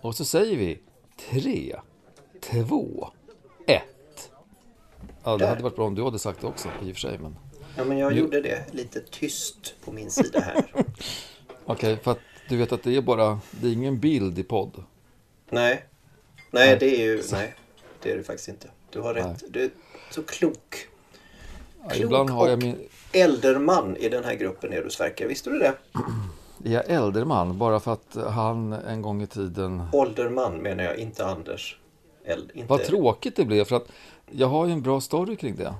Och så säger vi tre, två, ett. Ja, det hade varit bra om du hade sagt det också i och för sig. Men... Ja, men jag Nu- gjorde det lite tyst på min sida här. Okej, för att du vet att det är bara, det är ingen bild i podd. nej. Nej, Nej. det är ju... Nej, det är det faktiskt inte. Du har rätt. Du är så klok. Ja, Klok ibland har jag och- min, Äldreman i den här gruppen är du Sverker. Visste du det? är jag äldreman bara för att han en gång i tiden Ålderman menar jag, inte Anders. Eld, inte... Vad tråkigt det blev för att jag har ju en bra story kring det.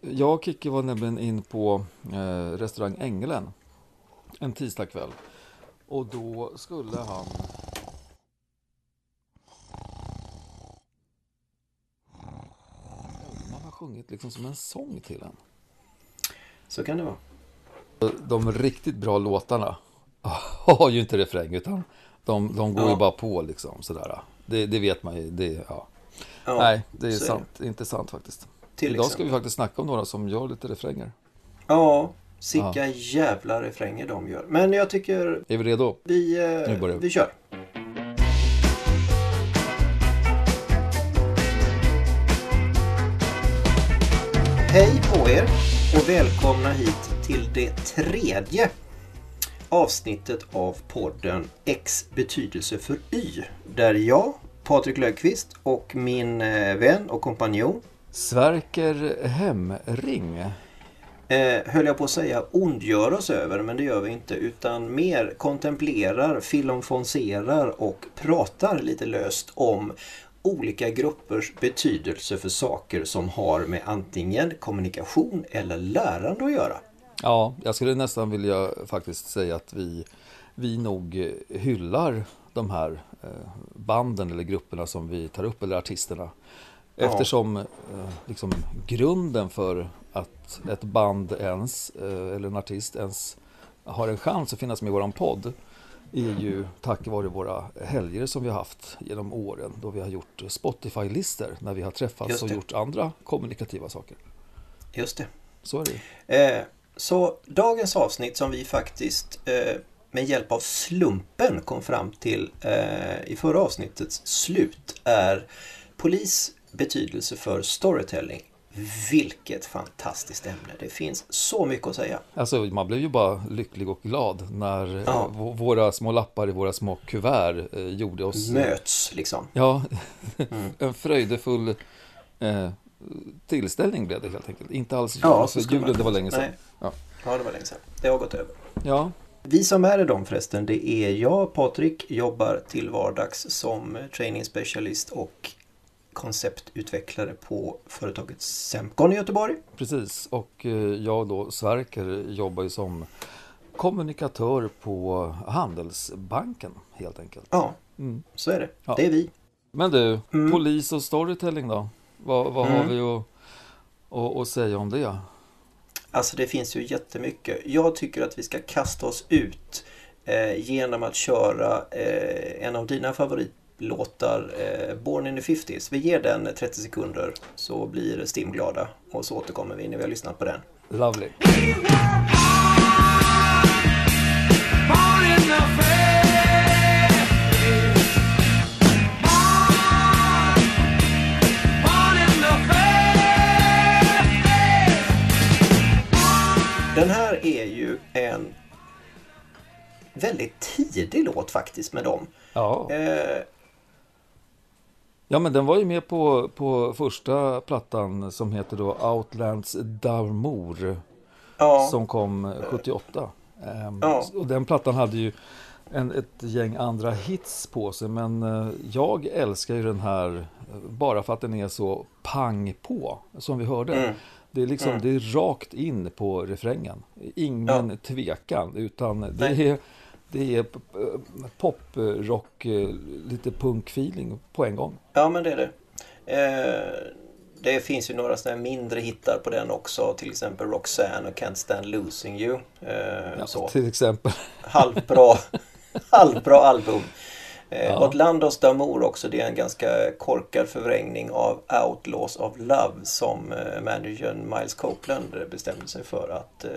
Jag och Kikki var nämligen in på eh, restaurang Ängelen en tisdagkväll. Och då skulle han... Man har sjungit liksom som en sång till en. Så kan det vara. De riktigt bra låtarna har ju inte refräng utan de, de går ju Ja. bara på liksom sådär. Det, det vet man ju. Det, ja. Ja, Nej, det är sant. Inte sant faktiskt. Till Idag ska vi faktiskt snacka om några som gör lite refränger. Ja, sicka jävla refränger de gör. Men jag tycker Är vi redo? vi, Nu eh, börjar vi. vi kör. Hej på er och välkomna hit till det tredje avsnittet av podden X betydelse för Y. Där jag, Patrik Löfqvist och min eh, vän och kompanjon Sverker Hemring. eh, höll jag på att säga ondgör oss över, men det gör vi inte. Utan mer kontemplerar, filomfonserar och pratar lite löst om olika gruppers betydelse för saker som har med antingen kommunikation eller lärande att göra. Ja, jag skulle nästan vilja faktiskt säga att vi, vi nog hyllar de här eh, banden eller grupperna som vi tar upp, eller artisterna. Eftersom eh, liksom, grunden för att ett band ens, eh, eller en artist ens har en chans att finnas med i våran podd är ju tack vare våra helger som vi har haft genom åren då vi har gjort Spotify-listor när vi har träffats och gjort andra kommunikativa saker. Just det. Så är det. Eh, så dagens avsnitt som vi faktiskt eh, med hjälp av slumpen kom fram till eh, i förra avsnittets slut är polis betydelse för storytelling. Vilket fantastiskt ämne. Det finns så mycket att säga. Alltså man blev ju bara lycklig och glad när Ja. eh, v- våra små lappar i våra små kuvert eh, gjorde oss... Möts liksom. Ja, Mm. en fröjdefull eh, tillställning blev det helt enkelt. Inte alls Ja, så julen det var länge sedan. Ja. Ja, det var länge sedan. Det har gått över. Ja, Vi som är i dem förresten, det är jag, Patrik, jobbar till vardags som training specialist och konceptutvecklare på företaget Semcon i Göteborg. precis. Och eh, jag då, Sverker, jobbar ju som kommunikatör på Handelsbanken helt enkelt. Ja, Mm. så är det. Ja. Det är vi. Men du, Mm. polis och storytelling då? Vad, vad har Mm. vi att, att, att säga om det? Alltså det finns ju jättemycket. Jag tycker att vi ska kasta oss ut eh, genom att köra eh, en av dina favoritlåtar, eh, Born in the 50s. Vi ger den 30 sekunder så blir Stim glada och så återkommer vi när vi har lyssnat på den. Lovely. Born in the Den här är ju en väldigt tidig låt faktiskt med dem. Ja. Eh, Ja, men den var ju med på, på första plattan som heter då Outlands Darmour ja, som kom 78. Ehm, Ja. Och den plattan hade ju en, ett gäng andra hits på sig, men eh, jag älskar ju den här bara för att den är så pang på, som vi hörde. Mm. Det är liksom, Mm. det är rakt in på refrängen. Ingen tvekan, utan det är, det är poprock, eh, lite punk-feeling på en gång. ja men det är det. Eh, det finns ju några sådana mindre hittar på den också. Till exempel Roxanne och Can't Stand Losing You. Eh, Ja, så. Till exempel. halvbra, halvbra album. Eh, Ja. Outlandos D'Amour också, det är en ganska korkad förvrängning av Outlaws of Love som eh, managern Miles Copeland bestämde sig för att eh,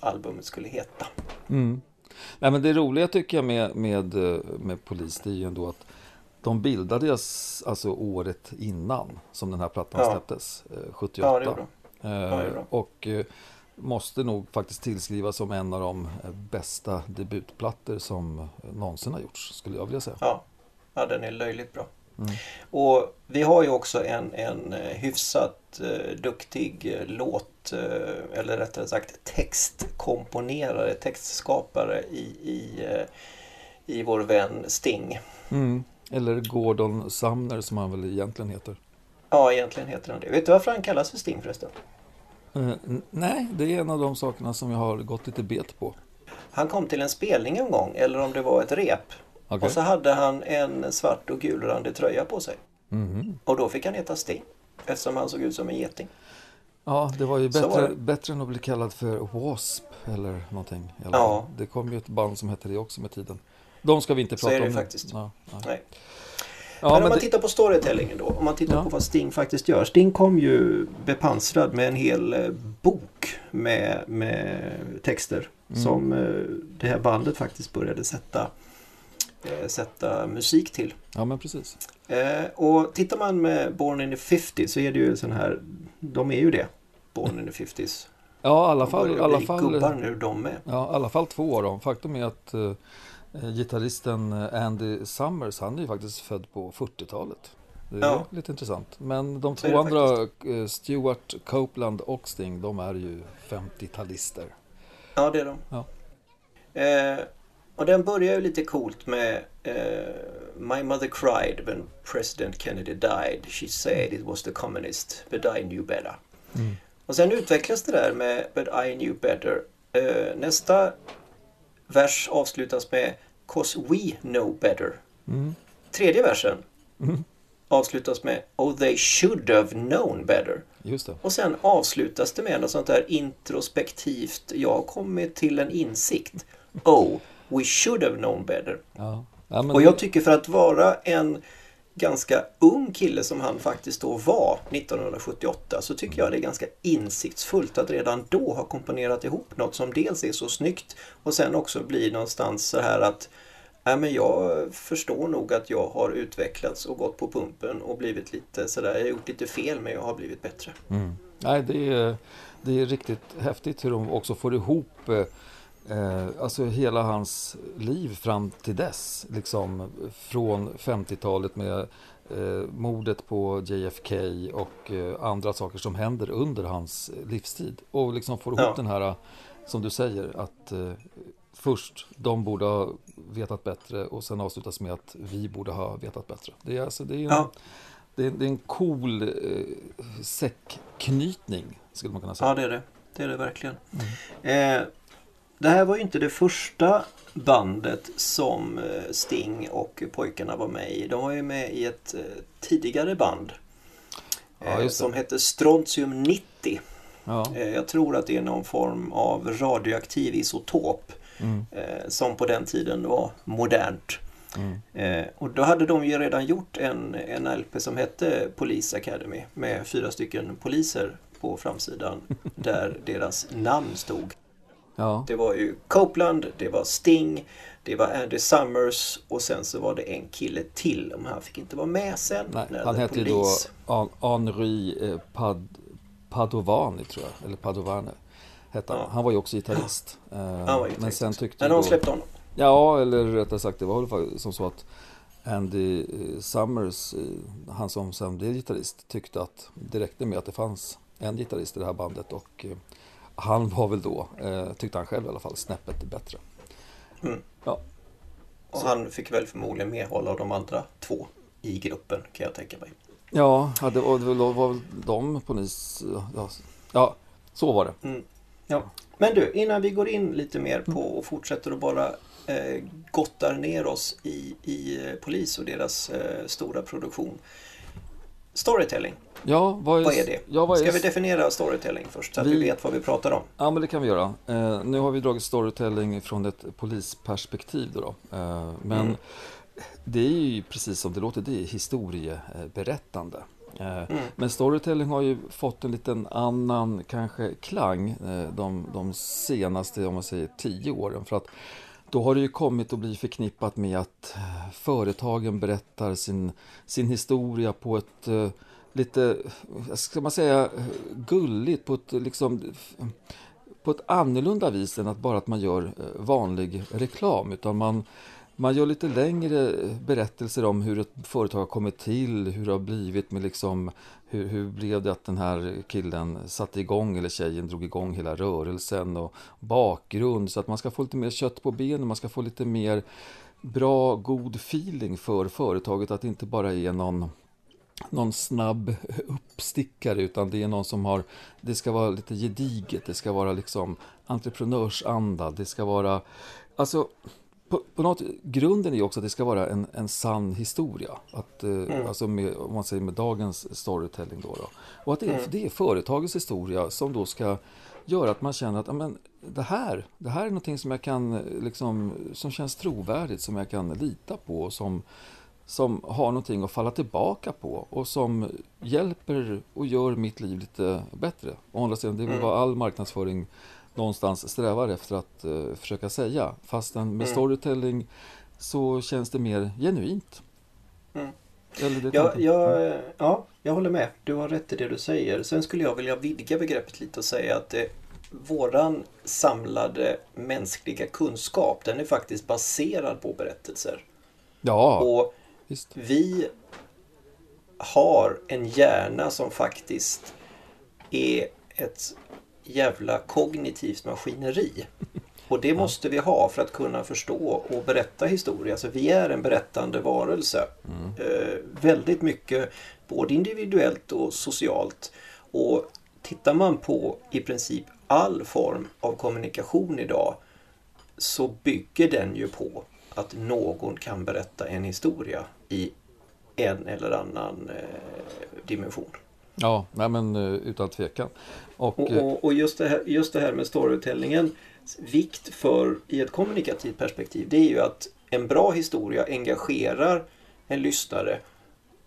albumet skulle heta. Mm. Nej, men det roliga tycker jag med, med, med Polis, det är ju ändå att de bildades alltså året innan som den här plattan Ja. släpptes, eh, Ja, 78. det gjorde de. Eh, det gjorde de. och måste nog faktiskt tillskrivas som en av de eh, bästa debutplattor som eh, någonsin har gjorts, skulle jag vilja säga. Ja. ja, den är löjligt bra. Mm. Och vi har ju också en, en eh, hyfsat eh, duktig låt, eh, eller rättare sagt textkomponerare, textskapare i, i, eh, i vår vän Sting. Mm. Eller Gordon Sumner som han väl egentligen heter. Ja, egentligen heter han det. Vet du varför han kallas för Sting förresten? Eh, nej, det är en av de sakerna som jag har gått lite bet på. Han kom till en spelning en gång, eller om det var ett rep. Okej. Och så hade han en svart och gulrandig tröja på sig. Mhm. Och då fick han heta Sting. Eftersom han såg ut som en geting. Ja, det var ju Så var bättre, bättre än att bli kallad för W.A.S.P. eller någonting. alla Ja. Det kom ju ett band som hette det också med tiden. De ska vi inte Så prata är det om faktiskt. Ja, ja. Nej. Ja men om men man det, tittar på storytellingen då. Om man tittar Ja. på vad Sting faktiskt gör. Sting kom ju bepansrad med en hel eh, bok med, med texter. Mm. Som eh, det här bandet faktiskt började sätta, eh, sätta musik till. ja, men precis. Eh, och tittar man med Born in the 50 så är det ju sån här, de är ju det. Born in the 50s. Ja, i alla De fall, i alla fall, gubbar nu de med. ja, i alla fall två år. Då. Faktum är att eh, gitarristen eh, Andy Summers, han är ju faktiskt född på 40-talet. Det är Ja. lite intressant. Men de två andra, eh, Stuart Copeland och Sting, de är ju 50-talister. Ja, det är de. Ja. Eh, och den börjar ju lite coolt med eh, My mother cried when President Kennedy died. She said it was the communist, but I knew better. Mm. Och sen utvecklas det där med But I knew better. Eh, nästa vers avslutas med Cause we know better. Mm. Tredje versen Mm. avslutas med Oh they should have known better. Och sen avslutas det med något sånt där introspektivt. Jag har kommit till en insikt. Oh, we should have known better. Ja. Ja, men Och jag tycker för att vara en ganska ung kille som han faktiskt då var 1978 så tycker jag det är ganska insiktsfullt att redan då ha komponerat ihop något som dels är så snyggt och sen också blir någonstans så här att Nej, men jag förstår nog att jag har utvecklats och gått på pumpen och blivit lite sådär, jag har gjort lite fel men jag har blivit bättre. Mm. Nej, det är, det är riktigt häftigt hur de också får ihop eh, eh, alltså hela hans liv fram till dess. Liksom från 50-talet med eh, mordet på JFK och eh, andra saker som händer under hans livstid. Och liksom får ihop Ja. den här, som du säger, att eh, först de borde ha vetat bättre och sen avslutas med att vi borde ha vetat bättre. Det är, alltså, det är, en, Ja. det är, det är en cool eh, säckknytning, skulle man kunna säga. Ja, det är det. Det är det verkligen. Eh, det här var ju inte det första bandet som eh, Sting och pojkarna var med i. De var ju med i ett eh, tidigare band. Ja, Eh, som hette Strontium 90. Ja. Jag tror att det är någon form av radioaktiv isotop. Mm. Som på den tiden var modernt. Mm. Och då hade de ju redan gjort en, en LP som hette Police Academy med fyra stycken poliser på framsidan där deras namn stod. Ja. Det var ju Copeland, det var Sting, det var Andy Summers och sen så var det en kille till. Men han fick inte vara med sen. Nej, han hette ju då Henri eh, Pad, Padovani tror jag, eller Padovane. Hette han. Ja. han var ju också gitarrist. Eh, Han var ju men sen tyckte Men de släppte honom. Ja, eller rättare sagt, det var väl som så att Andy eh, Summers, eh, han som sen blev gitarrist, tyckte att det räckte med att det fanns en gitarrist i det här bandet och eh, han var väl då, eh, tyckte han själv i alla fall, snäppet bättre. Mm. Ja, Och han fick väl förmodligen medhåll av de andra två i gruppen kan jag tänka mig. ja hade, och det var väl de på NIS, ja, ja, så var det. Mm. Ja. Men du, innan vi går in lite mer på och fortsätter att bara eh, gottar ner oss i, i eh, Polis och deras eh, stora produktion. Storytelling, Ja, vad är, vad är det? Ja, vad Ska är, vi definiera storytelling först så att Vi- vi vet vad vi pratar om? Ja, men det kan vi göra. Eh, nu har vi dragit storytelling från ett polisperspektiv. Då då. Eh, men Mm. det är ju precis som det låter, det är historieberättande. Eh, Mm. Men storytelling har ju fått en liten annan kanske klang eh, de, de senaste, om man säger, tio åren. För att då har det ju kommit att bli förknippat med att eh, företagen berättar sin, sin historia på ett uh, lite, vad ska man säga, gulligt, på ett liksom på ett annorlunda vis än att bara att man gör vanlig reklam. Utan man, man gör lite längre berättelser om hur ett företag har kommit till, hur det har blivit med liksom hur, hur blev det att den här killen satte igång eller tjejen drog igång hela rörelsen och bakgrund. Så att man ska få lite mer kött på benen, man ska få lite mer bra, god feeling för företaget. Att det inte bara är någon någon snabb uppstickare utan det är någon som har det ska vara lite gediget, det ska vara liksom entreprenörsanda, det ska vara alltså på, på något, grunden är också att det ska vara en, en sann historia. Att, eh, Alltså med, om man säger med dagens storytelling då. då. Och att det, är- det är företagets historia som då ska göra att man känner att ja, men, det, här, det här är någonting som jag kan eh, liksom, som känns trovärdigt, som jag kan lita på och som, som har någonting att falla tillbaka på och som hjälper och gör mitt liv lite bättre. Å andra sidan, det är väl vad all marknadsföring någonstans strävar efter att eh, försöka säga. Fastän med storytelling så känns det mer genuint. Mm. Eller det Ja, jag, ja, jag håller med. Du har rätt i det du säger. Sen skulle jag vilja vidga begreppet lite och säga att eh, våran samlade mänskliga kunskap den är faktiskt baserad på berättelser. ja Och visst. vi har en hjärna som faktiskt är ett jävla kognitivt maskineri. Och det måste vi ha för att kunna förstå och berätta historia. Så vi är en berättande varelse. Eh, väldigt mycket både individuellt och socialt. Och tittar man på i princip all form av kommunikation idag så bygger den ju på att någon kan berätta en historia i en eller annan eh, dimension. Ja, nej men eh, utan tvekan. Och, Och, eh, och, och just, det här, just det här med storytellingen vikt för i ett kommunikativt perspektiv det är ju att en bra historia engagerar en lyssnare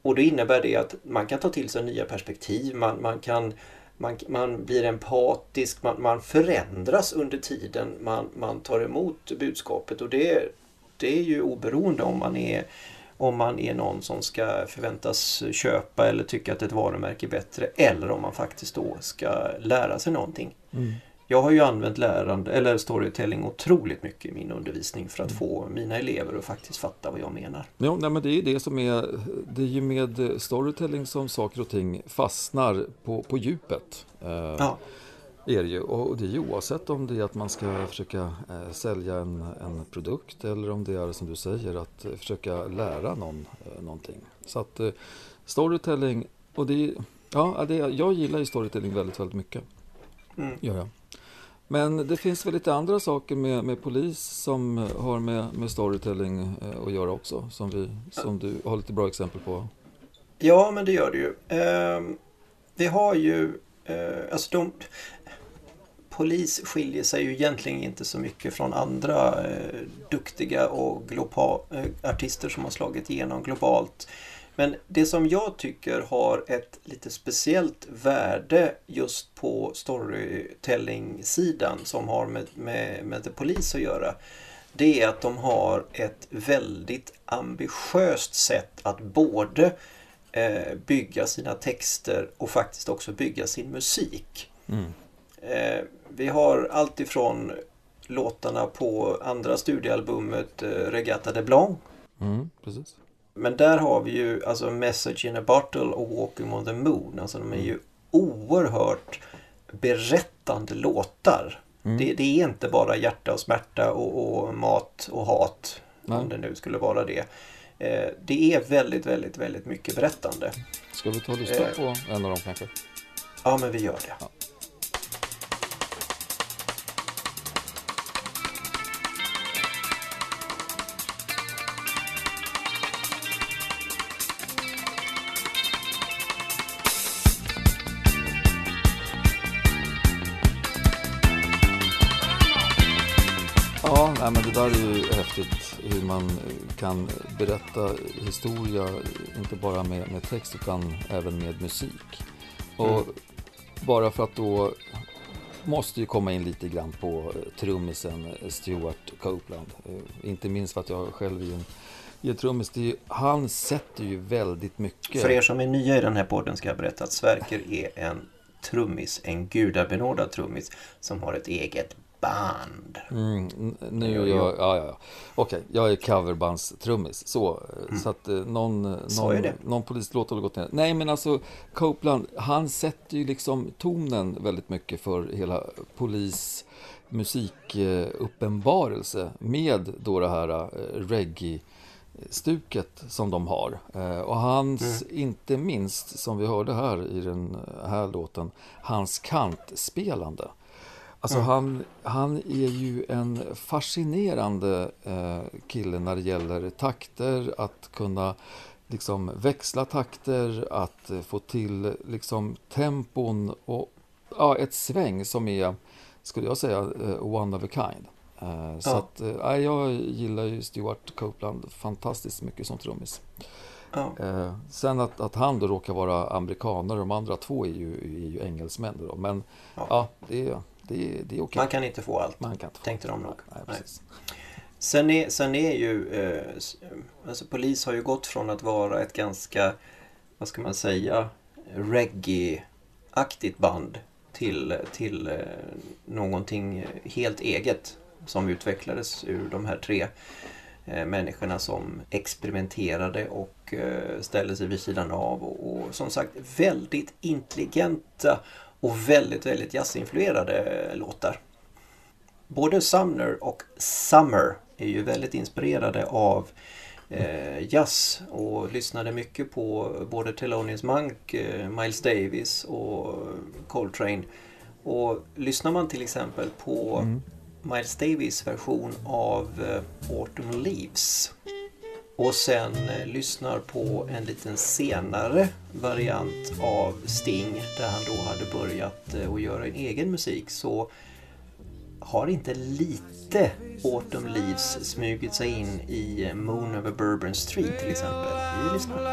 och det innebär det att man kan ta till sig nya perspektiv, man, man, kan, man, man blir empatisk, man, man förändras under tiden man, man tar emot budskapet och det, det är ju oberoende om man är om man är någon som ska förväntas köpa eller tycka att ett varumärke är bättre eller om man faktiskt då ska lära sig någonting. mm, Jag har ju använt lärande eller storytelling otroligt mycket i min undervisning för att få mina elever att faktiskt fatta vad jag menar. ja, nej, men det är ju det som är, det är ju med storytelling som saker och ting fastnar på, på djupet. Eh, Ja, är det ju. Och det är ju oavsett om det är att man ska försöka eh, sälja en, en produkt eller om det är som du säger att eh, försöka lära någon eh, någonting. Så att eh, storytelling, och det är, ja, det, jag gillar ju storytelling väldigt, väldigt mycket. mm. Gör jag. Men det finns väl lite andra saker med, med polis som eh, har med, med storytelling eh, att göra också. Som, vi, som du har lite bra exempel på. ja men det gör det ju. Ehm, vi har ju, eh, alltså de, polis skiljer sig ju egentligen inte så mycket från andra eh, duktiga och eh, artister som har slagit igenom globalt. Men det som jag tycker har ett lite speciellt värde just på storytelling-sidan som har med, med, med The Police att göra. Det är att de har ett väldigt ambitiöst sätt att både eh, bygga sina texter och faktiskt också bygga sin musik. Mm. Eh, vi har allt ifrån låtarna på andra studioalbumet eh, Regatta de Blanc. Mm, precis. Men där har vi ju alltså Message in a Bottle och Walking on the Moon. Alltså de är ju oerhört berättande låtar. Mm. Det, det är inte bara hjärta och smärta och, och mat och hat. Nej. Om det nu skulle vara det. Eh, det är väldigt, väldigt, väldigt mycket berättande. Ska vi ta och lyssna Eh. på en av dem kanske? Ja, men vi gör det. Ja. Nej, men det där är ju häftigt hur man kan berätta historia, inte bara med, med text utan även med musik. Och bara för att då måste ju komma in lite grann på eh, trummisen eh, Stuart Copeland. Eh, Inte minst för att jag själv är en, är en trummis. Det är ju, han sätter ju väldigt mycket. För er som är nya i den här podden ska jag berätta att Sverker är en trummis, en gudabenådad trummis som har ett eget band. Mm, nu är jag, ja, ja, ja. Okej, jag är coverbandstrummis. Så, eh, så att eh, någon, eh, någon, någon polislåt har gått ner. Nej, men alltså Copeland, han sätter ju liksom tonen väldigt mycket för hela polis musikuppenbarelse med då det här eh, reggae-stuket som de har. Och hans, Mm. inte minst som vi hörde här i den här låten, hans kantspelande. Alltså Mm. han, han är ju en fascinerande eh, kille när det gäller takter, att kunna liksom växla takter, att eh, få till liksom tempon och ja, ett sväng som är, skulle jag säga, eh, one of a kind. Eh, så Ja. att, eh, ja, jag gillar ju Stuart Copeland fantastiskt mycket som trummis. Ja. Eh, sen att, att han då råkar vara amerikaner, de andra två är ju, är ju engelsmän då. Men Ja. ja, det, är- det, det är okej. Man kan inte få allt, Man kan inte få tänkte de nog. Nej, Nej. precis. Sen är, sen är ju, eh, alltså polis har ju gått från att vara ett ganska, vad ska man säga, reggae-aktigt band till, till eh, någonting helt eget som utvecklades ur de här tre eh, människorna som experimenterade och eh, ställde sig vid sidan av och, och som sagt väldigt intelligenta och väldigt, väldigt jazzinfluerade låtar. Både Sumner och Summer är ju väldigt inspirerade av eh, jazz och lyssnade mycket på både Thelonious Monk, eh, Miles Davis och Coltrane. Och lyssnar man till exempel på Mm. Miles Davis version av eh, Autumn Leaves och sen eh, lyssnar på en liten senare variant av Sting där han då hade börjat eh, att göra en egen musik så har inte lite Autumn Leaves smugit sig in i eh, Moon over Bourbon Street till exempel? Vi lyssnar.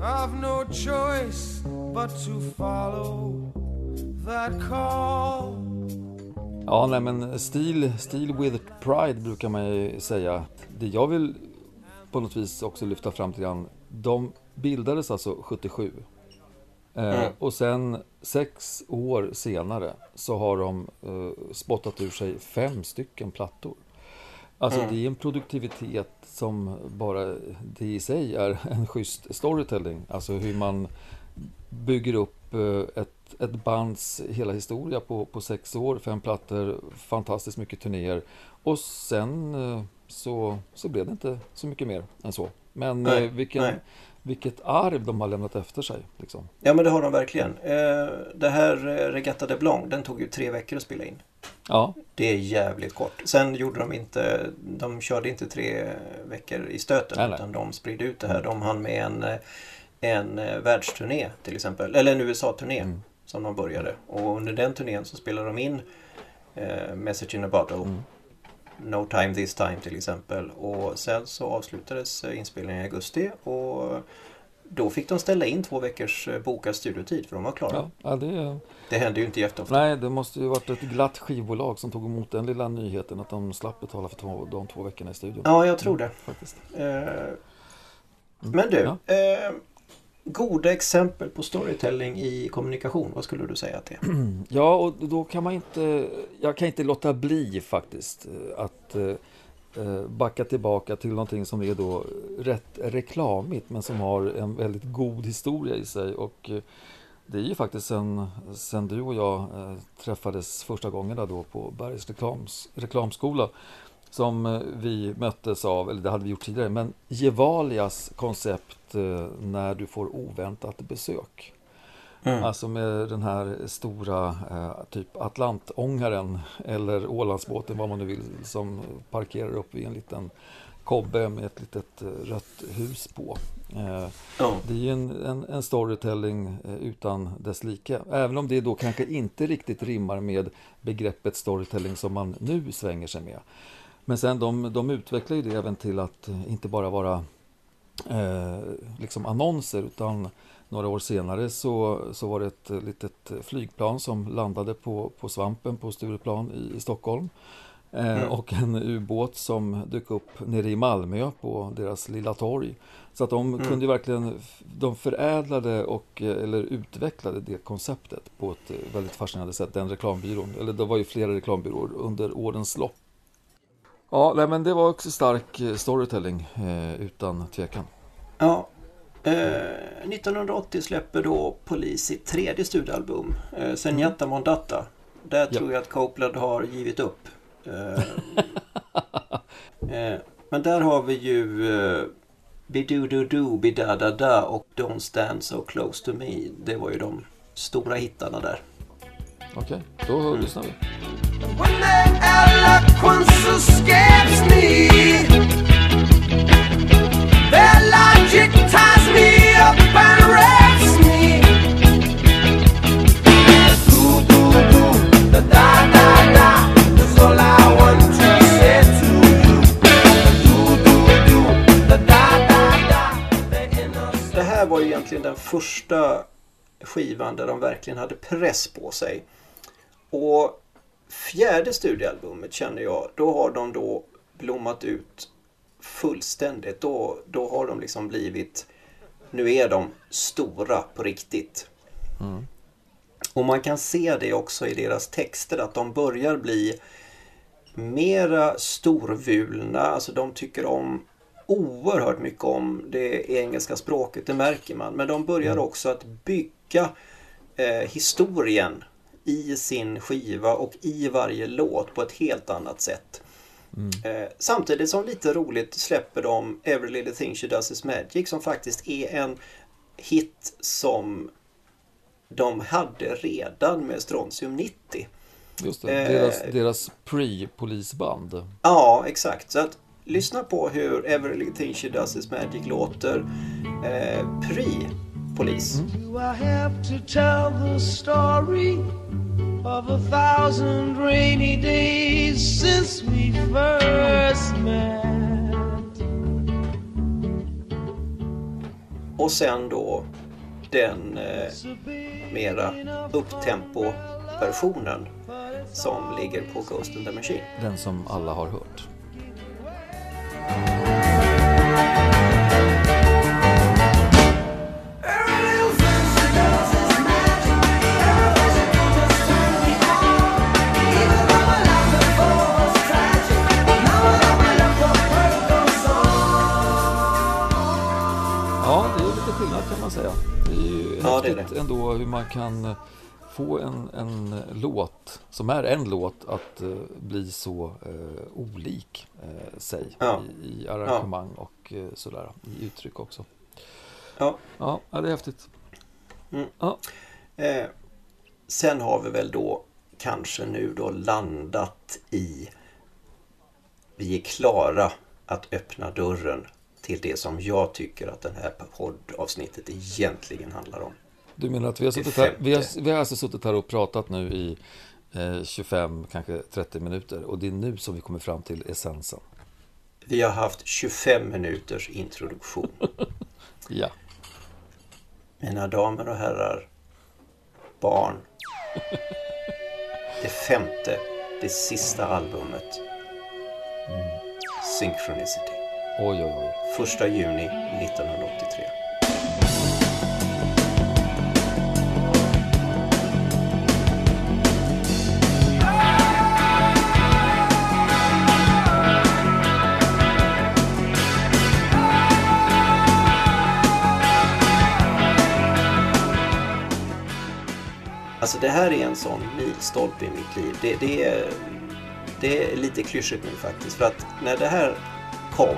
I've no choice but to follow that call. Ja, nej men stil, stil with pride brukar man ju säga. Det jag vill på något vis också lyfta fram till grann. De bildades alltså 77. Eh, Mm. Och sen sex år senare så har de eh, spottat ur sig fem stycken plattor. Alltså Mm. det är en produktivitet som bara det i sig är en schysst storytelling. Alltså hur man bygger upp eh, ett, ett bands hela historia på, på sex år, fem plattor, fantastiskt mycket turnéer. Och sen eh, så, så blev det inte så mycket mer än så. Men Nej, eh, vilken, nej. vilket arv de har lämnat efter sig. Liksom. Ja men det har de verkligen. Eh, Det här eh, Regatta de Blanc, den tog ju tre veckor att spela in. Ja, Det är jävligt kort. Sen gjorde de inte, de körde inte tre veckor i stöten Nej, utan de spridde ut det här. De hann med en, en världsturné till exempel, eller en USA-turné Mm. som de började. Och under den turnén så spelade de in eh, Message in a Bottle, Mm. No Time This Time till exempel. Och sen så avslutades inspelningen i augusti och då fick de ställa in två veckors eh, bokad studiotid för de var klara. ja, det, Det händer ju inte jätteofta. nej, det måste ju varit ett glatt skivbolag som tog emot den lilla nyheten att de slapp betala för två, de två veckorna i studion. Ja, jag tror det. Faktiskt. Eh, Men du, Ja. eh, goda exempel på storytelling i kommunikation, vad skulle du säga att det är? Ja, och då kan man inte, jag kan inte låta bli faktiskt eh, att eh, eh, backa tillbaka till någonting som är då rätt reklamigt men som har en väldigt god historia i sig. Och det är ju faktiskt sen, sen du och jag träffades första gången då på Bergs reklams, reklamskola som vi möttes av, eller det hade vi gjort tidigare, men Gevalias koncept eh, när du får oväntat besök. Mm. Alltså med den här stora eh, typ Atlantångaren eller Ålandsbåten vad man nu vill som parkerar upp vid en liten kobbe med ett litet eh, rött hus på. Eh, Ja. det är ju en, en, en storytelling eh, utan dess like. Även om det då kanske inte riktigt rimmar med begreppet storytelling som man nu svänger sig med. Men sen de, de utvecklar ju det även till att inte bara vara eh, liksom annonser utan några år senare så, så var det ett litet flygplan som landade på, på Svampen på Stureplan i, i Stockholm. Eh, mm. Och en ubåt som dök upp nere i Malmö på deras lilla torg. Så att de mm. kunde verkligen, de förädlade och eller utvecklade det konceptet på ett väldigt fascinerande sätt, den reklambyrån. Eller det var ju flera reklambyråer under årens lopp. Ja, nej, men det var också stark storytelling eh, utan tvekan. Ja, eh, 1980 släpper då Polis sitt tredje studioalbum, eh, Senjata mm. Mondata. Där ja. tror jag att Copeland har givit upp. Eh, eh, men där har vi ju eh, Bidu-du-du, Bidada-da och Don't Stand So Close To Me. Det var ju de stora hittarna där. Okej, okay, då mm. lyssnar vi. When the eloquence escapes me Their logic ties me up and wraps me Do, do, do, da, da, da, da That's all I want to say to you Do, do, do, da, da, da, da Det här var ju egentligen den första skivan där de verkligen hade press på sig. Och fjärde studioalbumet känner jag, då har de då blommat ut fullständigt. Då, då har de liksom blivit, nu är de stora på riktigt. Mm. Och man kan se det också i deras texter att de börjar bli mera storvulna. Alltså de tycker om oerhört mycket om det engelska språket, det märker man. Men de börjar mm. också att bygga eh, historien i sin skiva och i varje låt på ett helt annat sätt. Mm. Eh, samtidigt som lite roligt släpper de Every Little Thing She Does Is Magic som faktiskt är en hit som de hade redan med Strontium 90. Just det, eh, deras, deras pre-polisband. Ja, exakt. Så att lyssna på hur Every Little Thing She Does Is Magic låter eh, pre-polis. Mm of a thousand rainy days since we first met. Och sen då den eh, mera upptempo-versionen som ligger på Ghost in the Machine. Den som alla har hört. Häftigt det ändå hur man kan få en, en låt, som är en låt, att uh, bli så uh, olik uh, sig ja. i, i, arrangemang ja. och sådär, i uttryck också. Ja, ja det är häftigt. Mm. Ja. Eh, sen har vi väl då kanske nu då landat i vi är klara att öppna dörren till det som jag tycker att det här poddavsnittet egentligen handlar om. Du menar att vi har, suttit här, vi har, vi har alltså suttit här och pratat nu i eh, 25, kanske 30 minuter och det är nu som vi kommer fram till essensen. Vi har haft 25 minuters introduktion. ja. Mina damer och herrar, barn. Det femte, det sista albumet. Mm. Synchronicity. Oj, oj, oj. Första juni 1983. Alltså det här är en sån milstolpe i mitt liv. Det, det, är, det är lite klyschigt nu faktiskt. För att när det här kom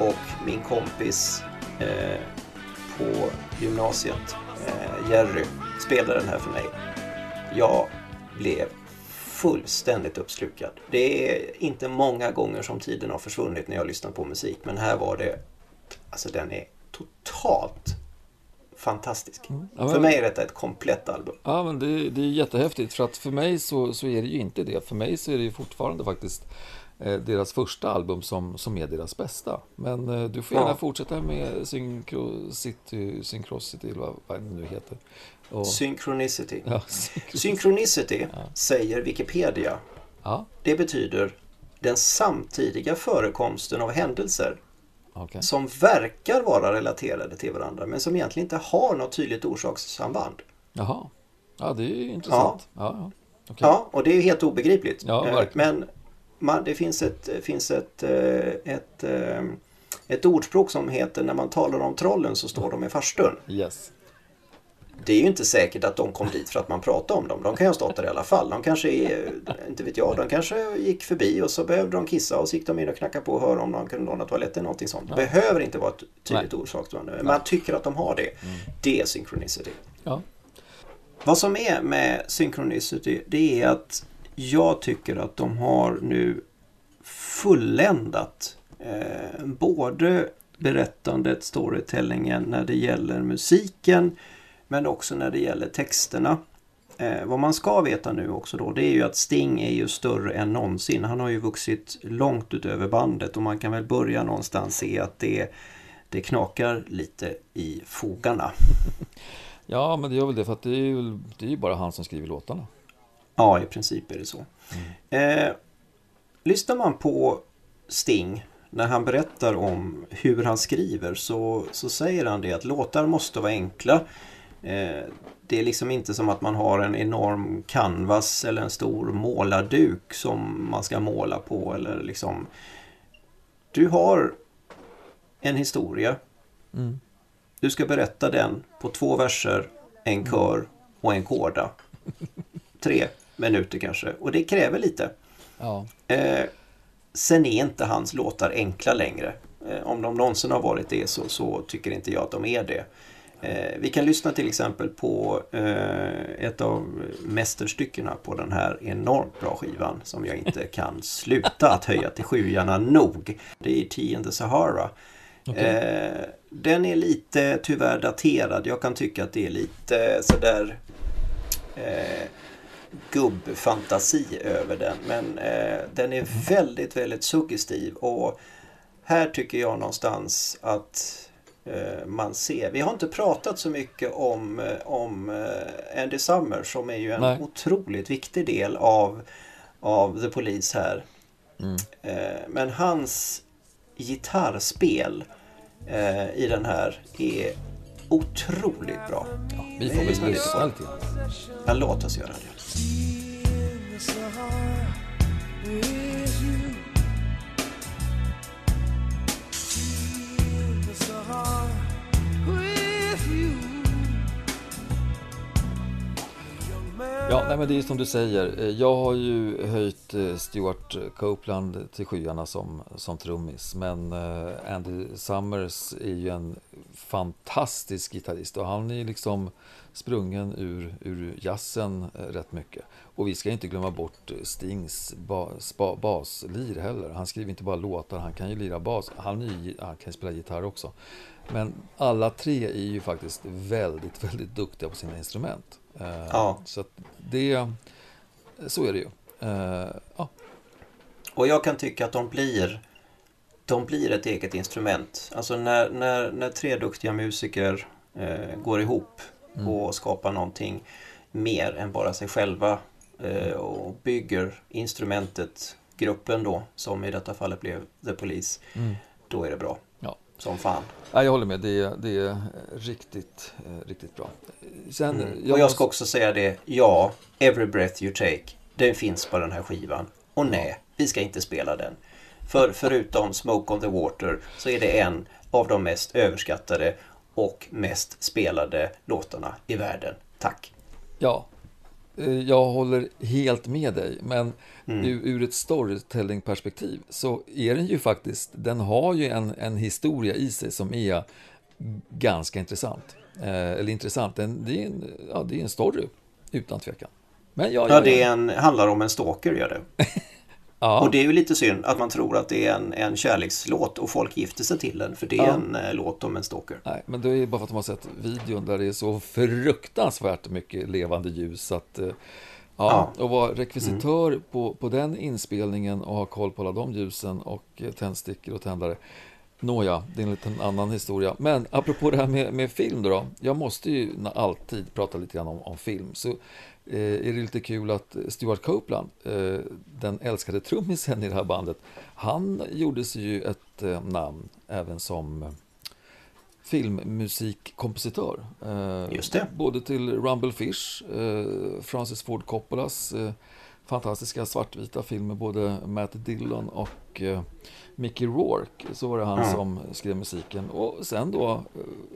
och min kompis eh, på gymnasiet, eh, Jerry, spelade den här för mig. Jag blev fullständigt uppslukad. Det är inte många gånger som tiden har försvunnit när jag lyssnar på musik, men här var det, alltså den är totalt fantastisk. Mm. Ja, men, för mig är detta ett komplett album. Ja, men det, det är jättehäftigt för att för mig så, så är det ju inte det. För mig så är det ju fortfarande faktiskt eh, deras första album som, som är deras bästa. Men eh, du får gärna Ja. fortsätta med Syncrocity, eller vad, vad det nu heter. Och, Synchronicity. ja, synkro- Synchronicity säger Wikipedia. ja, Det betyder den samtidiga förekomsten av händelser okej. som verkar vara relaterade till varandra men som egentligen inte har något tydligt orsakssamband. Jaha. Ja, det är ju intressant. Ja, ja. Okej. Ja, och det är ju helt obegripligt. Ja, Eh. Men man, det finns ett, finns ett, eh, ett, eh, ett ordspråk som heter när man talar om trollen så står de i farstun. Yes. Det är ju inte säkert att de kom dit för att man pratade om dem. De kan ju ha stått där i alla fall. De kanske, är, inte vet jag, de kanske gick förbi och så behövde de kissa och så gick de in och knackade på och hörde om de kunde låna toaletten. Någonting sånt. Det behöver inte vara ett tydligt orsaksband. Men man tycker att de har det. Det är synchronicity. Ja. Vad som är med Synchronicity det är att jag tycker att de har nu fulländat eh, både berättandet, storytellingen när det gäller musiken men också när det gäller texterna. Eh, vad man ska veta nu också då det är ju att Sting är ju större än någonsin. Han har ju vuxit långt utöver bandet och man kan väl börja någonstans se att det, det knakar lite i fogarna. ja, men det gör väl det för att det är ju, det är ju bara han som skriver låtarna. Ja, i princip är det så. Eh, lyssnar man på Sting när han berättar om hur han skriver så, så säger han det att låtar måste vara enkla. Eh, det är liksom inte som att man har en enorm canvas eller en stor målarduk som man ska måla på eller liksom. Du har en historia. Mm. Du ska berätta den på två verser, en kör och en kåda. Tre minuter kanske. Och det kräver lite. Ja. Eh, sen är inte hans låtar enkla längre. Eh, om de någonsin har varit det så, så tycker inte jag att de är det. Eh, vi kan lyssna till exempel på eh, ett av mästerstyckena på den här enormt bra skivan som jag inte kan sluta att höja till sjuarna nog. Det är Tea in the Sahara. Okej. Eh, den är lite tyvärr daterad. Jag kan tycka att det är lite sådär eh, gubbfantasi över den. Men eh, den är väldigt, väldigt suggestiv. Och här tycker jag någonstans att man ser. Vi har inte pratat så mycket om, eh, om eh, Andy Summers som är ju en Nej. otroligt viktig del av, av The Police här. Mm. Eh, men hans gitarrspel eh, i den här är otroligt bra. Vi får väl lyssna lite. Ja, låt oss göra det. Ja, nej, men det är som du säger. Eh, jag har ju höjt eh, Stuart Copeland till skyarna som, som trummis. Men eh, Andy Summers är ju en fantastisk gitarrist och han är ju liksom sprungen ur, ur jazzen rätt mycket. Och vi ska inte glömma bort Stings bas, baslir heller. Han skriver inte bara låtar, han kan ju lira bas. Han, är, ju- han kan ju spela gitarr också. Men alla tre är ju faktiskt väldigt, väldigt duktiga på sina instrument. Eh, Ja. Så det, så är det ju. Eh, ja, Och jag kan tycka att de blir de blir ett eget instrument. Alltså när, när, när tre duktiga musiker eh, går ihop och skapar någonting mer än bara sig själva och bygger instrumentet, gruppen då, som i detta fallet blev The Police, då är det bra. Som fan. Ja, jag håller med, det är, det är riktigt, eh, riktigt bra. Sen, Mm. och jag ska också säga det, ja, Every Breath You Take, den finns på den här skivan. Och nej, vi ska inte spela den. För förutom Smoke on the Water så är det en av de mest överskattade och mest spelade låtarna i världen. Tack! Ja, eh, jag håller helt med dig. Men Mm. ur, ett storytelling-perspektiv så är den ju faktiskt, den har ju en, en historia i sig som är ganska intressant. Eh, eller intressant, den, det, är en, ja, det är en story utan tvekan. Men ja, Ja, ja, det är en, handlar om en stalker gör det. ja, Och det är ju lite synd att man tror att det är en, en kärlekslåt och folk gifter sig till den. För det är Ja. en eh, låt om en stalker. Nej, men det är bara för att de har sett videon där det är så fruktansvärt mycket levande ljus. Att, eh, Ja, och vara rekvisitör på, på den inspelningen och ha koll på alla de ljusen och eh, tändstickor och tändare. Nåja, det är en liten annan historia. Men apropå det här med, med film då. Jag måste ju alltid prata lite grann om, om film. Så eh, är det lite kul att Stuart Copeland, eh, den älskade trummisen i det här bandet, han gjorde sig ju ett eh, namn även som filmmusikkompositör. Just det. Både till Rumble Fish, Francis Ford Coppolas fantastiska svartvita film med både Matt Dillon och Mickey Rourke. Så var det han Ja. som skrev musiken. Och sen då,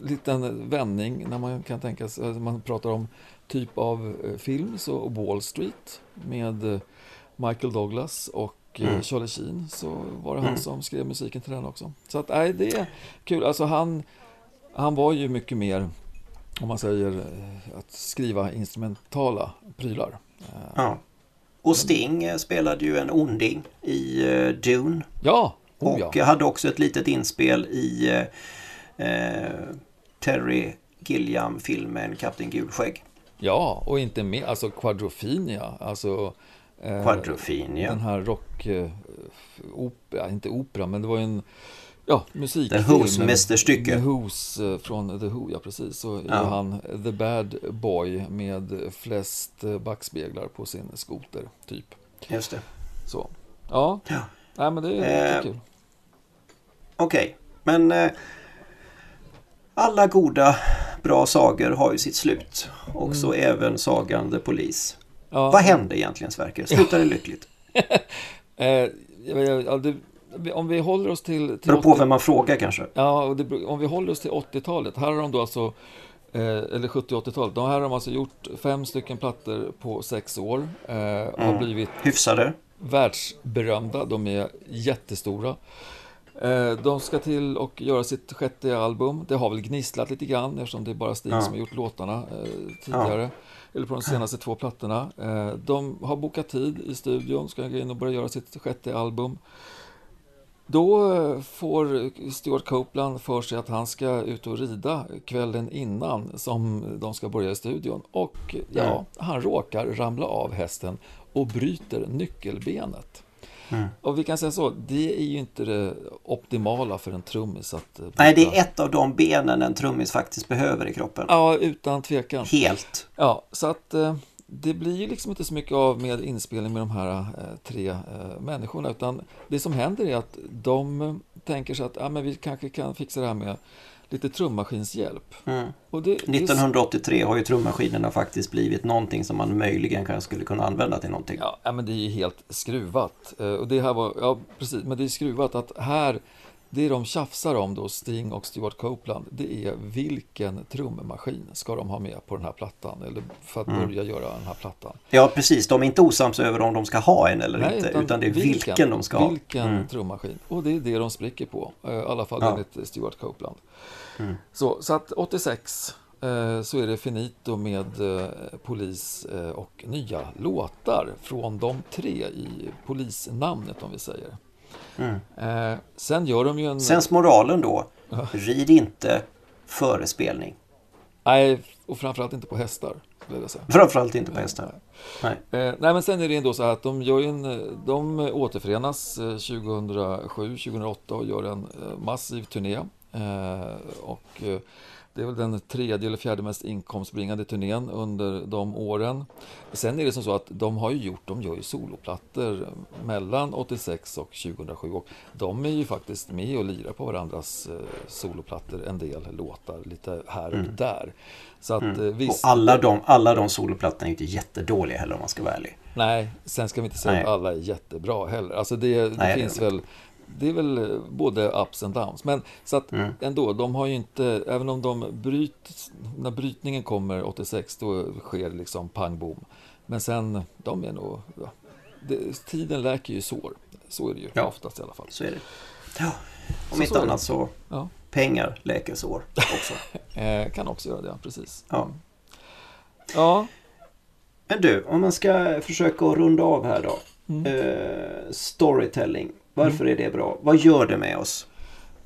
liten vändning när man kan tänka sig, man pratar om typ av eh, film, så Wall Street med eh, Michael Douglas och eh, Mm. Charlie Sheen så var det han Mm. som skrev musiken till den också. Så att, nej, det är kul. Alltså han, han var ju mycket mer, om man säger, att skriva instrumentala prylar. Ja. Och Sting spelade ju en onding i Dune. Ja, oh, Och ja. hade också ett litet inspel i eh, Terry Gilliam-filmen Kapten Gulskägg. Ja, och inte med, alltså Quadrophenia, alltså eh, Quadrophenia. den här rock, eh, opera, inte opera, men det var ju en ja, musikfilm. The Who's mästerstycke. The Who's eh, från The Who, ja precis. Så Ja. han The Bad Boy med flest eh, backspeglar på sin skoter, typ. Just det. Så, ja. Ja. Nej, men det är Eh, kul. Okej, men eh, alla goda, bra sagor har ju sitt slut. Och så även sagan The Police. Mm. Ja. Vad hände egentligen Sverker? Slutade det lyckligt? Eh, ja, det, om vi håller oss till... till Beror på 80 vem man frågar kanske. Ja, det, om vi håller oss till 80-talet. Här har de då alltså, eh, eller 70-80-talet. De här har de alltså gjort fem stycken plattor på sex år. Eh, Har Mm. blivit Hyfsade. världsberömda. De är jättestora. Eh, De ska till och göra sitt sjätte album. Det har väl gnisslat lite grann eftersom det är bara Stig Ja. som har gjort låtarna eh, tidigare. Eller på de senaste två plattorna. Eh, De har bokat tid i studion, ska gå in och börja göra sitt sjätte album. Då får Stuart Copeland för sig att han ska ut och rida kvällen innan som de ska börja i studion. Och ja, han råkar ramla av hästen och bryter nyckelbenet. Mm. Och vi kan säga så, det är ju inte det optimala för en trummis att eh, Nej, det är ett av de benen en trummis faktiskt behöver i kroppen. Ja, utan tvekan. Helt. Ja, så att eh, det blir ju liksom inte så mycket av med inspelning med de här eh, tre människorna utan det som händer är att de tänker sig att ja, men vi kanske kan fixa det här med lite trummaskinshjälp. Mm. Det, det, 1983 har ju trummaskinerna faktiskt blivit någonting som man möjligen kanske skulle kunna använda till någonting. Ja, ja, men det är ju helt skruvat. Eh, Och det här var, ja precis, men det är skruvat att här, det de tjafsar om då, Sting och Stuart Copeland, det är vilken trummaskin ska de ha med på den här plattan, eller för att Mm. börja göra den här plattan. Ja, precis. De är inte osams över om de ska ha en eller inte, utan, det är vilken, de ska ha. Vilken Mm. trummaskin. Och det är det de spricker på, eh, i alla fall Ja. enligt Stuart Copeland. Mm. Så, så att 86 eh, så är det finito med eh, polis och nya låtar från de tre i polisnamnet om vi säger. Mm. Eh, sen gör de ju en... Sensmoralen då, rid inte före spelning. Nej, och framförallt inte på hästar. Framförallt inte på hästar. Nej. Eh, nej men sen är det ändå så här att de, gör en, de återförenas eh, 2007-2008 och gör en eh, massiv turné. Eh, och det är väl den tredje eller fjärde mest inkomstbringande turnén under de åren. Sen är det som så att de har ju gjort, de gör ju soloplattor mellan 86 och 2007 och de är ju faktiskt med och lirar på varandras eh, soloplattor en del låtar lite här och där. Så att eh, visst. Och alla de, alla de soloplattorna är inte jättedåliga heller om man ska vara ärlig. Nej, sen ska vi inte säga Nej. att alla är jättebra heller. Alltså det, det Nej, finns det väl det är väl eh, både ups and downs. Men så att Mm. ändå, de har ju inte, även om de bryts, när brytningen kommer 86, då sker liksom pang bom. Men sen, de är nog, ja, det, tiden läker ju sår. Så är det ju Ja. oftast i alla fall. Så är det. Ja. Om Så inte så annat så Ja. pengar läker sår också. Eh, kan också göra det, ja, precis. Ja. Ja, Men du, om man ska försöka runda av här då. Mm. Eh, storytelling. Varför är det bra? Vad gör det med oss?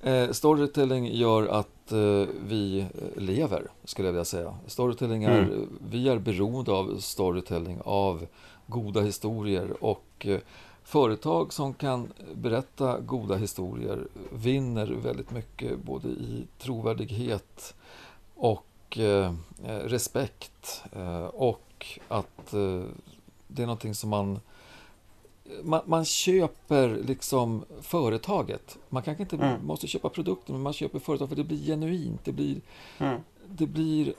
Eh, storytelling gör att eh, vi eh, lever, skulle jag vilja säga. Storytelling är, Mm. vi är beroende av storytelling, av goda historier och eh, företag som kan berätta goda historier vinner väldigt mycket både i trovärdighet och eh, eh, respekt och att det är någonting som man man, man köper liksom företaget. Man kanske inte Mm. måste köpa produkten, men man köper företag för det blir genuint. Det blir, Mm. det blir,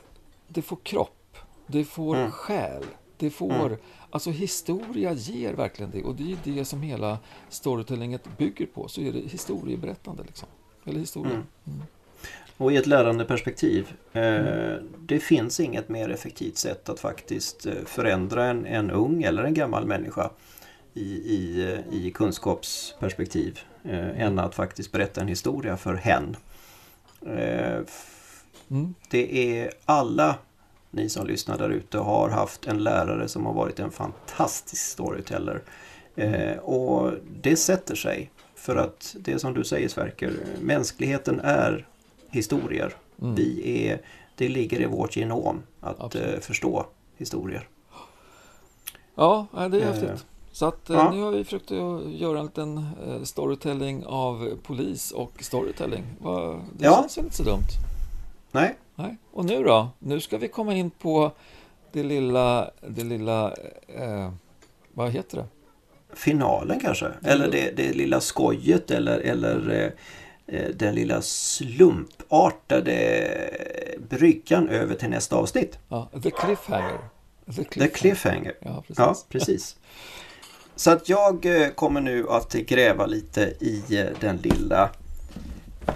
det får kropp, det får Mm. själ, det får, Mm. alltså historia ger verkligen det och det är det som hela storytellinget bygger på. Så är det historieberättande liksom. Eller historia. Mm. Mm. Och i ett lärande perspektiv. Eh, Mm. Det finns inget mer effektivt sätt att faktiskt eh, förändra en, en ung eller en gammal människa i, i, eh, i kunskapsperspektiv eh, än att faktiskt berätta en historia för hen. Eh, Mm. det är alla ni som lyssnar där ute har haft en lärare som har varit en fantastisk storyteller. Eh, och det sätter sig. För att det som du säger Sverker, mänskligheten är historier. Mm. Vi är, det ligger i vårt genom att eh, förstå historier. Ja, det är Eh, häftigt. Så att eh, ja. nu har vi försökt att göra en liten eh, storytelling av polis och storytelling. Det Ja. känns väl inte så dumt? Nej, Nej. Och nu då? Nu ska vi komma in på det lilla, det lilla, eh, vad heter det? finalen kanske. Eller det, det lilla skojet eller, eller eh, eh, den lilla slumpartade bryggan över till nästa avsnitt. Ja, the cliffhanger. The The cliffhanger. Ja, precis. Ja, precis. Så att jag eh, kommer nu att gräva lite i eh, den lilla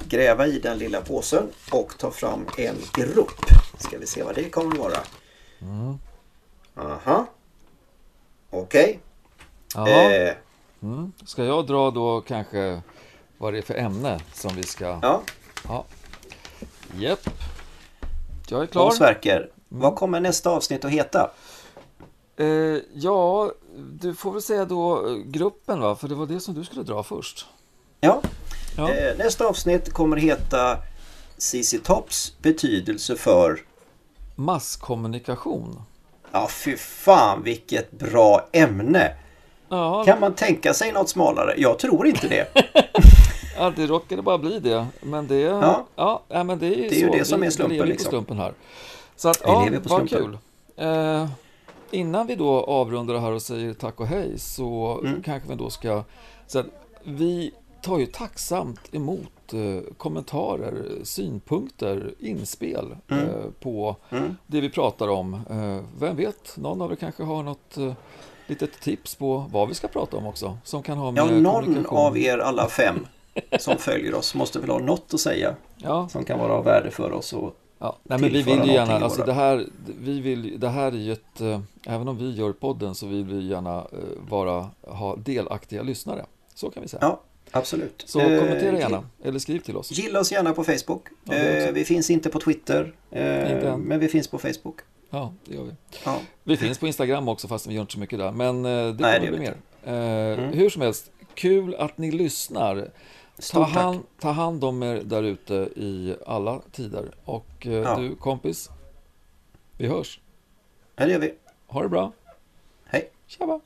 gräva i den lilla påsen och ta fram en grupp. Ska vi se vad det kommer att vara. Mm. Aha. Okej. Jaha. Eh, Mm. Ska jag dra då kanske vad det är för ämne som vi ska... ja, Ja. Japp. Jag är klar. Om Sverker. Vad kommer nästa avsnitt att heta? Eh, ja, du får väl säga då eh, gruppen va? För det var det som du skulle dra först. Ja, Ja. eh, nästa avsnitt kommer heta CC Tops betydelse för Masskommunikation. Ja, fy fan vilket bra ämne! Ja, Kan man tänka sig något smalare? Jag tror inte det. ja, det råkade bara bli det. Men det, Ja. ja. Men det är ju Det är ju det som är slumpen, vi lever liksom. på slumpen här. Så att, Vi ja, vad kul. Eh, innan vi då avrundar det här och säger tack och hej så Mm. kanske vi då ska... Så att vi tar ju tacksamt emot eh, kommentarer, synpunkter, inspel Mm. eh, på Mm. det vi pratar om. Eh, vem vet, någon av er kanske har något eh, litet tips på vad vi ska prata om också. Som kan ha med Ja, någon av er alla fem som följer oss måste väl ha något att säga Ja, som kan vara av värde för oss. Och, ja. Nej, men vi vill ju gärna, alltså det här, vi vill, det här är ju ett, eh, även om vi gör podden så vill vi gärna eh, vara, ha delaktiga lyssnare. Så kan vi säga. ja, absolut. Så Eh, kommentera gärna, eller skriv till oss. Gilla oss gärna på Facebook. Ja. Eh, vi finns inte på Twitter, eh, Inte men vi finns på Facebook. Ja, det gör vi. Ja. Vi finns på Instagram också fast vi gör inte så mycket där. Men eh, det Nej, kommer det bli mer. Eh, Mm. Hur som helst, kul att ni lyssnar. Ta hand, ta hand om er där ute i alla tider. Och eh, Ja. du kompis, vi hörs. Ja, det gör vi. Ha det bra. Hej. Tjaba!